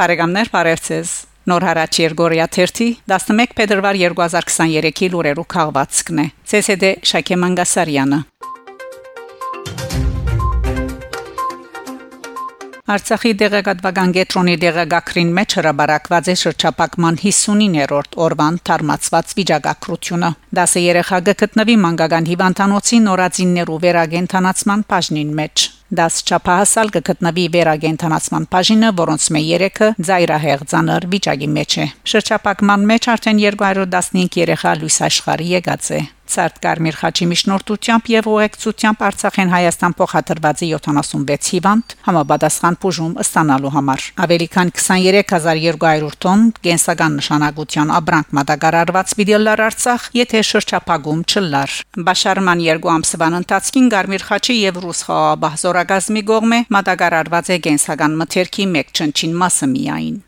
Բարեկամներ, բարևձեզ։ Նոր հարաճ Երգորիա 30 11 փետրվար 2023-ի լուրերու քաղվածքն է։ ՑՍԴ Շակե Մանգասարյանը։ Արցախի դեղեկատվական կենտրոնի դեղեկագրին մեջ հրաբարակված է շրջապակման 59-րդ օրվան թարմացված վիճակագրությունը։ Դասը երեխա գտնվի մանկական հիվանդանոցի նորածիններու վերագենթանացման բաժնին մեջ։ Դաս չափահասալ կգտնվի վերագենթանացման բաժինը, որոնց մե 3-ը ծայրահեղ ցաներ վիճակի մեջ է։ Շրջապակման մեջ արդեն 215 երեխա լույս աշխարհի եկած է։ Ցարտ Կարմիր խաչի միջնորդությամբ եւ ուղեկցությամբ Արցախեն Հայաստան փոխադրված 76 հիվանդ համապատասխան բուժում ստանալու համար։ Ավելի քան 23200 տոն կենսական նշանակության աբրանք մատակարարված վիդեոլար Արցախ, եթե շրջապագում չլար։ Բաշարման երկու ամսվան ընթացքին Կարմիր խաչի եւ Ռուս խաղաբահ զորագազմի կողմէ մատակարարված է կենսական մթերքի մեկ չնչին մասը միայն։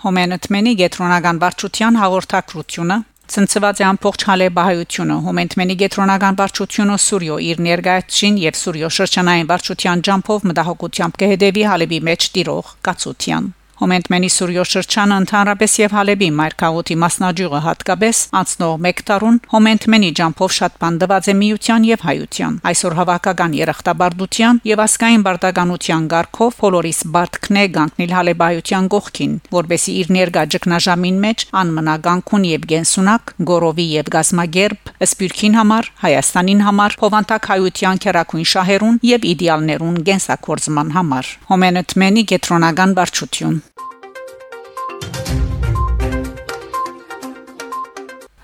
Հոմենտմենի գետրոնական վարչության հաղորդակցությունը ցնցված է ամբողջ հալեբահայությունը հոմենտմենի գետրոնական վարչությունը Սուրիո իր ներկայացին եւ Սուրիո շրջանային վարչության ջամփով մտահոգությամբ կհետևի հալեբի մեջ տիրող կացության Հոմենտմենի Սուրիո շրջանը ընդհանրապես եւ Հալեբի մայրքաղուտի մասնաճյուղը հատկապես անցնող 1 տարուն Հոմենտմենի ջամփով շատ բանդված է միության եւ հայության այսօր հավաքական երախտաբարդության եւ ասկային բարդականության ղարքով Ֆոլորիս Բարտքնե գանկնիլ Հալեբայության գողքին որբեսի իր ներգա ճգնաժամին մեջ անմնագանքուն եւ գենսունակ գորովի եւ գազմագերբ սպյուրքին համար Հայաստանին համար փովանտակ հայության քերակույն շահերուն եւ իդեալներուն գենսակորձման համար Հոմենտմենի գետրոնական վարչություն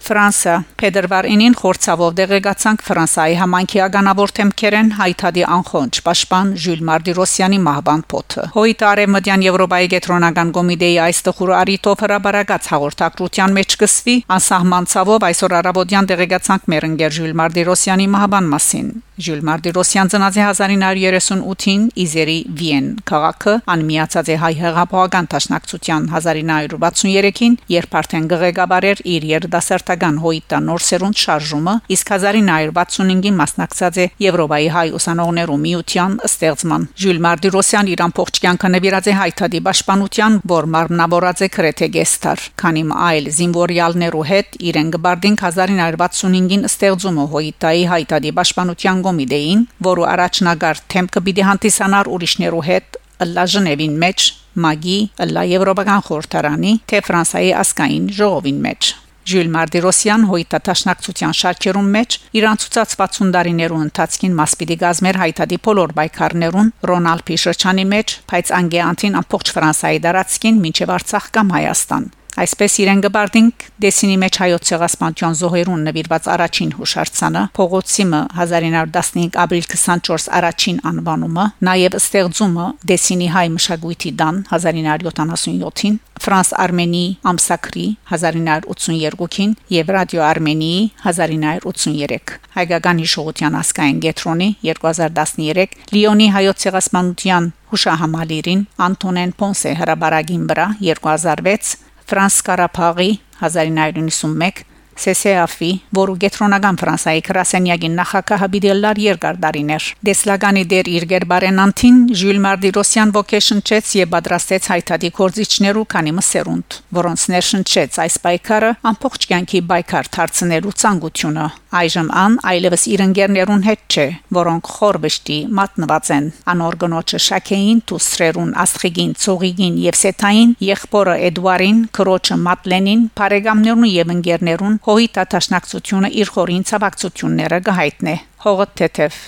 Ֆրանսա Փետրվար 9-ին խորցավով դեղեկացանք Ֆրանսայի համանքի ագանավոր թեմքերեն հայտարարի անխոնջ պաշտպան Ժյուլ Մարտիրոսյանի մահվան փոթը։ Հոյտարե Մդյան Եվրոպայի կենտրոնական կոմիտեի այս տխուր արիտով հրաբարակած հաղորդակցության մեջ կսվի անսահման ցավով այսօր առավոտյան դեղեկացանք մեր ընկեր Ժյուլ Մարտիրոսյանի մահվան մասին։ Ժյուլ Մարտիրոսյան ծնած է 1938-ին Իզերի Վիեն քաղաքը անմիացած է հայ հեղափոխական դաշնակցության 1963-ին երբ արդեն գղեկաբարեր իր երդասարտական Հայկական հոյտա նոր սերունդ շարժումը, իսկ 1965-ին մասնակցած է Եվրոպայի հայ ուսանողներու միության ստեղծման։ Ժյուլ Մարտիրոսյան իր ամբողջ կյանքը նվիրած է հայտարարի պաշտպանության, որ մարմնավորած է քրեթե գեստար։ Քանի այլ զինվորյալներու հետ իրեն գբարդին 1965-ին ստեղծումը հոյտայի հայտարարի պաշտպանության կոմիտեին, որը առաջնագար թեմքը պիտի հանդիսանար ուրիշներու հետ լա Ժնևին մեջ մագի լա եվրոպական խորհրդարանի թե ֆրանսայի ասկային ժողովին մեջ Ժյուլ Մարտիրոսյան հոյտատաշնակցության շարքերում մեջ իրան ցուցած 60 տարիներու ընթացքին մասպիդի գազմեր հայտարարի բոլոր բայկարներուն Ռոնալդ Փիշրջանի մեջ, բայց անգեանտին ամբողջ Ֆրանսայի դարածքին մինչև Արցախ կամ Հայաստան Այսպես իրեն գբարդինք դեսինի մեջ հայոց ցեղասպանության զոհերուն նվիրված առաջին հուշարձանը Փողոցիմը 1915 ապրիլ 24 առաջին անվանումը նաև ստեղծումը դեսինի հայ մշակույթի դան 1977-ին Ֆրանս Արմենի ամսակրի 1982-ին եւ Ռադիո Արմենիի 1983 հայկական հիշողության ասկային գետրոնի 2013 Լիոնի հայոց ցեղասպանության հուշահամալիրին Անտոնեն Պոնսե հրաբարագին վրա 2006 Ֆրանս Կարապաղի 1991 CCAF-ի, որը գետրոնական Ֆրանսայի քրասենյակին նախակահը բիդելլար երկար դարիներ։ Դեսլագանի դեր իր գերբարենանտին Ժյուլ Մարտիրոսյան ոգեշնչեց եւ պատրաստեց հայտարարի կորզիչներու քանի մսերունդ, որոնց ներշնչեց այս պայքարը ամբողջ կյանքի պայքար դարձնելու ցանկությունը։ Այժմ ան այլևս իր ընկերներուն հետ չէ, որոնք խորբշտի մատնված են։ Անոր գնոջը Շաքեին, Տուսրերուն, Ասխիգին, Ծողիգին եւ Սեթային, եղբորը Էդուարին, քրոջը Մատլենին, բարեկամներուն եւ ընկերներուն հոյի տաշնակցությունը իր խորին ցավակցությունները գահիտնե հողը թեթև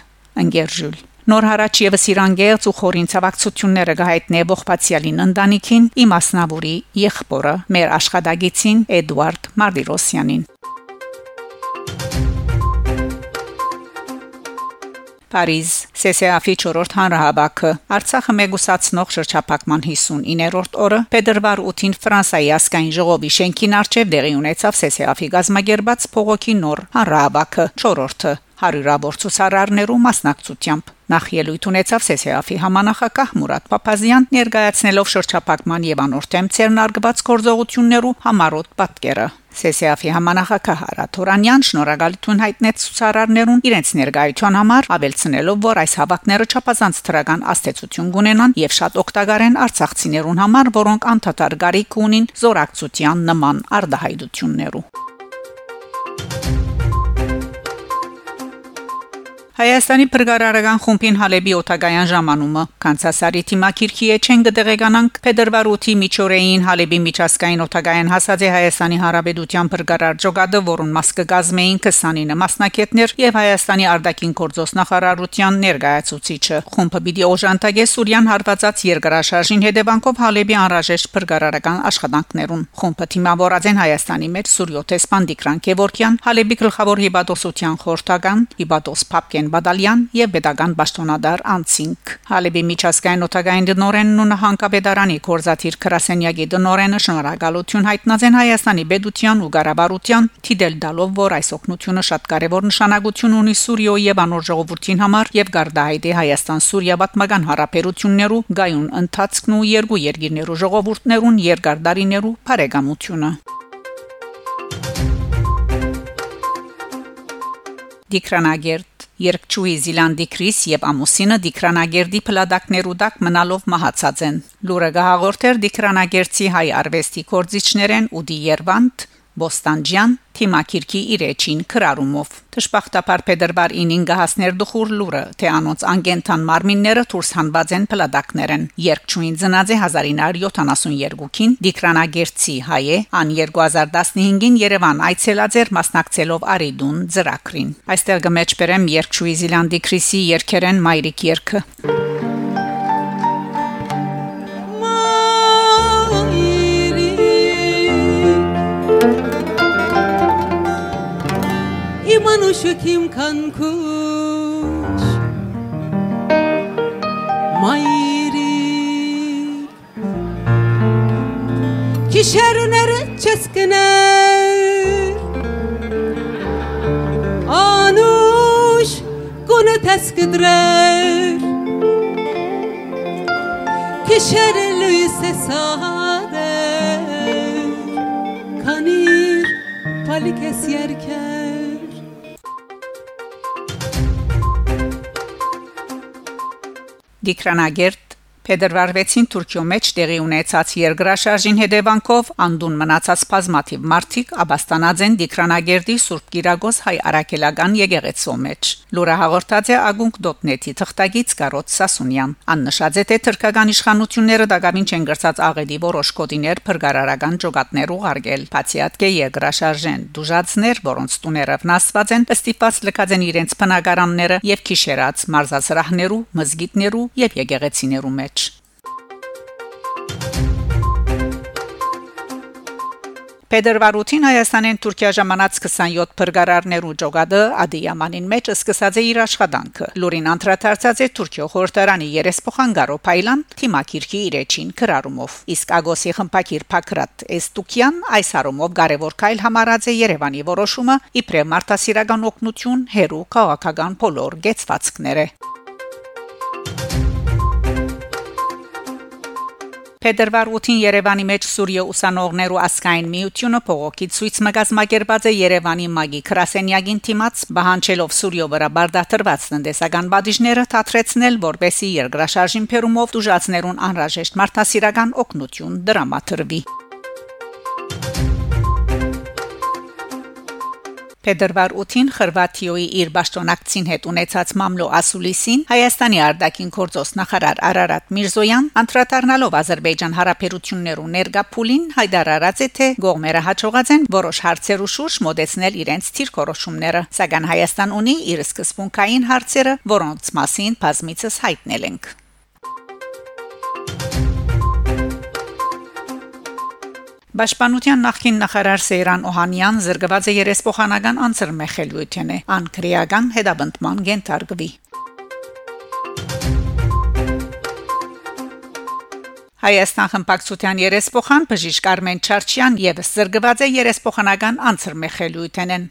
ընկերժուլ Նոր հարաճ եւս իրանգերց ու խորին ցավակցությունները գահիտնե ողբացիալին ընտանիքին իմասնավորի եղբորը մեր աշխատագիտին Էդվարդ Մարտիրոսյանին Փարիզ CCAF-ի 4-րդ հանրահավաքը Արցախը մեգուսացնող շրջափակման 59-րդ օրը Փետրվար 8-ին Ֆրանսայի ասկային ժողովի շենքին արչև դեղի ունեցավ CCAF-ի գազագերբած փողոքի նոր հանրահավաքը 4-րդը հարյուրավոր ցուցարարներու մասնակցությամբ Նախ ելույթ ունեցավ ՍՍԱՖ-ի համանախակահ Մուրադ Փափազյան ներկայացնելով շրջափակման եւ անորթեմ ցերնարգված գործողություններու համառոտ պատկերը ՍՍԱՖ-ի համանախակահ Արաթորանյան շնորհակալություն հայտնեց ցուցարարներուն իրենց ներկայության համար, ավելցնելով, որ այս հավաքները չափազանց թրական աստեցություն կունենան եւ շատ օգտակար են արցախցիներուն համար, որոնք անդադար գարիք ունին զորակցության նման արդահայտություններու։ Հայաստանի փրկարարական խումբին Հալեբի օթագայան ժամանումը կանցասարի թիմակիրքի էջեն գդեղեկանանք Փետրվարութի Միչորեին Հալեբի միջազգային օթագայան հասած է Հայաստանի Հարաբերության փրկարար ժողադը, որուն մաս կգազմեին 29 մասնակիցներ եւ Հայաստանի արտաքին գործոս նախարարության ներկայացուցիչը։ Խումբը պիտի օժանդակե Սուրյան հարվածած երկրաշարժին հետևանքով Հալեբի անհրաժեշտ փրկարարական աշխատանքներուն։ Խումբը թիմավորած են Հայաստանի մեջ Սուրյոթեսպան Դիկրան Քևորքյան, Հալեբի գլխավոր հիբադոսության խորհրդական Հիբադոս Փապկեն Բադալյան եւ Պետական Պաշտոնադար Անցինք Հալեբի միջազգային օթագային դնորենն ու նահանգապետարանի կորզաթիր Քրասենյակի դնորենը շնորհակալություն հայտնած են Հայաստանի Պետության ու Ղարաբաղության թիդել դալով որ այս օգնությունը շատ կարևոր նշանակություն ունի Սուրիոյի եւ անոր ժողովրդին համար եւ Գարդահայտի Հայաստան-Սուրիա պատմական հարաբերություններու գայուն ընթացքն ու երկու երկիրներու ժողովուրդներուն երկարդարիներու բարեկամությունը Դիկրանագերտ Երկչուի Զիլանդի Քրիս եւ ամուսինը Դիկրանագերդի փլադակներու դակ մնալով մահացած են։ Լուրը գահաղորդեր Դիկրանագերցի հայ արվեստի կորզիչներեն Ուդի Երվանտ Բոստանջյան թիմակիրքի իր էջին քրարումով Տշպախտապար Փետրվար 9-ին գահասներ դխուր լուրը թե անոնց անգենտան մարմինները դուրս հանված են փլադակներեն երկչույն ծնած է 1972-ին Դիկրանագերցի հայե ան 2015-ին Երևան այցելած էր մասնակցելով Արիդուն ծրակրին այստեղ գմեջբերեմ երկչույի Զիլանդի Քրիսի երկերեն Մայրիկ երկը üşütüm kan kuş? Mayri. Kişerner çeskiner Anuş Gune teskidrer. Kişerlü sesade Kanir Palikes yerken Դիկրանագերտ Փետրվար 6-ին Թուրքիո մեջ տեղի ունեցած երկրաշարժին հետևանքով անդուն մնացած բազմաթիվ մարդիկ աբաստանած են Դիկրանագերդի Սուրբ Գիրագոս հայ արաքելական եկեղեցու մեջ։ Լուրը հաղորդած է agunk.net-ի թղթագից Կարոտ Սասունյան։ Աննշած է թե թուրքական իշխանությունները դակամին չեն գրծած աղեդի որոշ կոդիներ փրկարարական ճոգատներ ուղարկել։ Բացիատկե երկրաշարժեն դուժածներ, որոնց տուները վնասված են, ստիպված լքած են իրենց բնակարանները եւ քիշերած մարզասրահներու, մզգիտներու եւ եկեղեցիներու մեջ։ Փետրվարութին Հայաստանեն Թուրքիա ժամանած 27 փրկարարներու ճոգադը Ադիյամանին մեջ սկսած է իր աշխատանքը։ Լուրին անդրադարձած է Թուրքիո խորհրդարանի երեսփոխան Գարո Փայլան թիմակիրքի իրեջին քրարումով։ Իսկ Ագոսի խմփակիր Փակրատ Էստուկյան այս առումով կարևոր կայլ համարած է Երևանի որոշումը իբրև մարտահրավերական օգնություն հերու քաղաքական բոլոր գեցվածքները։ Փետրվար 8-ին Երևանի մեջ Սուրիո ուսանողներու ասկային միությունը փողոքի ցույց մգազմակերպած է Երևանի մագի Քրասենյագին թիմած բահանչելով Սուրիո վրա բարդաթրված տնտեսական բաժինները թատրեցնել որբեսի երկրաշարժին փերումով դժացներուն անհրաժեշտ մարդասիրական օգնություն դրամատրվի Փետրվար 8-ին Խորվաթիոյի իր ճշտոնակցին հետ ունեցած մամլո ասուլիսին Հայաստանի արտաքին գործոս նախարար Արարատ Միրզոյան անդրադառնալով Ադրբեջան հարաբերություններու ներգապուլին հայտարարած է թե գողմերը հաջողած են որոշ հարցերու շուրջ մոդեցնել իրենց թիրքորոշումները սակայն Հայաստան ունի իր սկզբունքային հարցերը որոնց մասին բազմիցս հայտնել ենք Պաշտպանության նախկին նախարար Սեյրան Օհանյան զրկված է երեսփոխանական անձր մեխելյութեն է անկրեական հետաբնդման գենթարգվի Հայաստան խմբակցության երեսփոխան բժիշկ Արմեն Չարչյան եւս զրկված է երեսփոխանական անձր մեխելյութենեն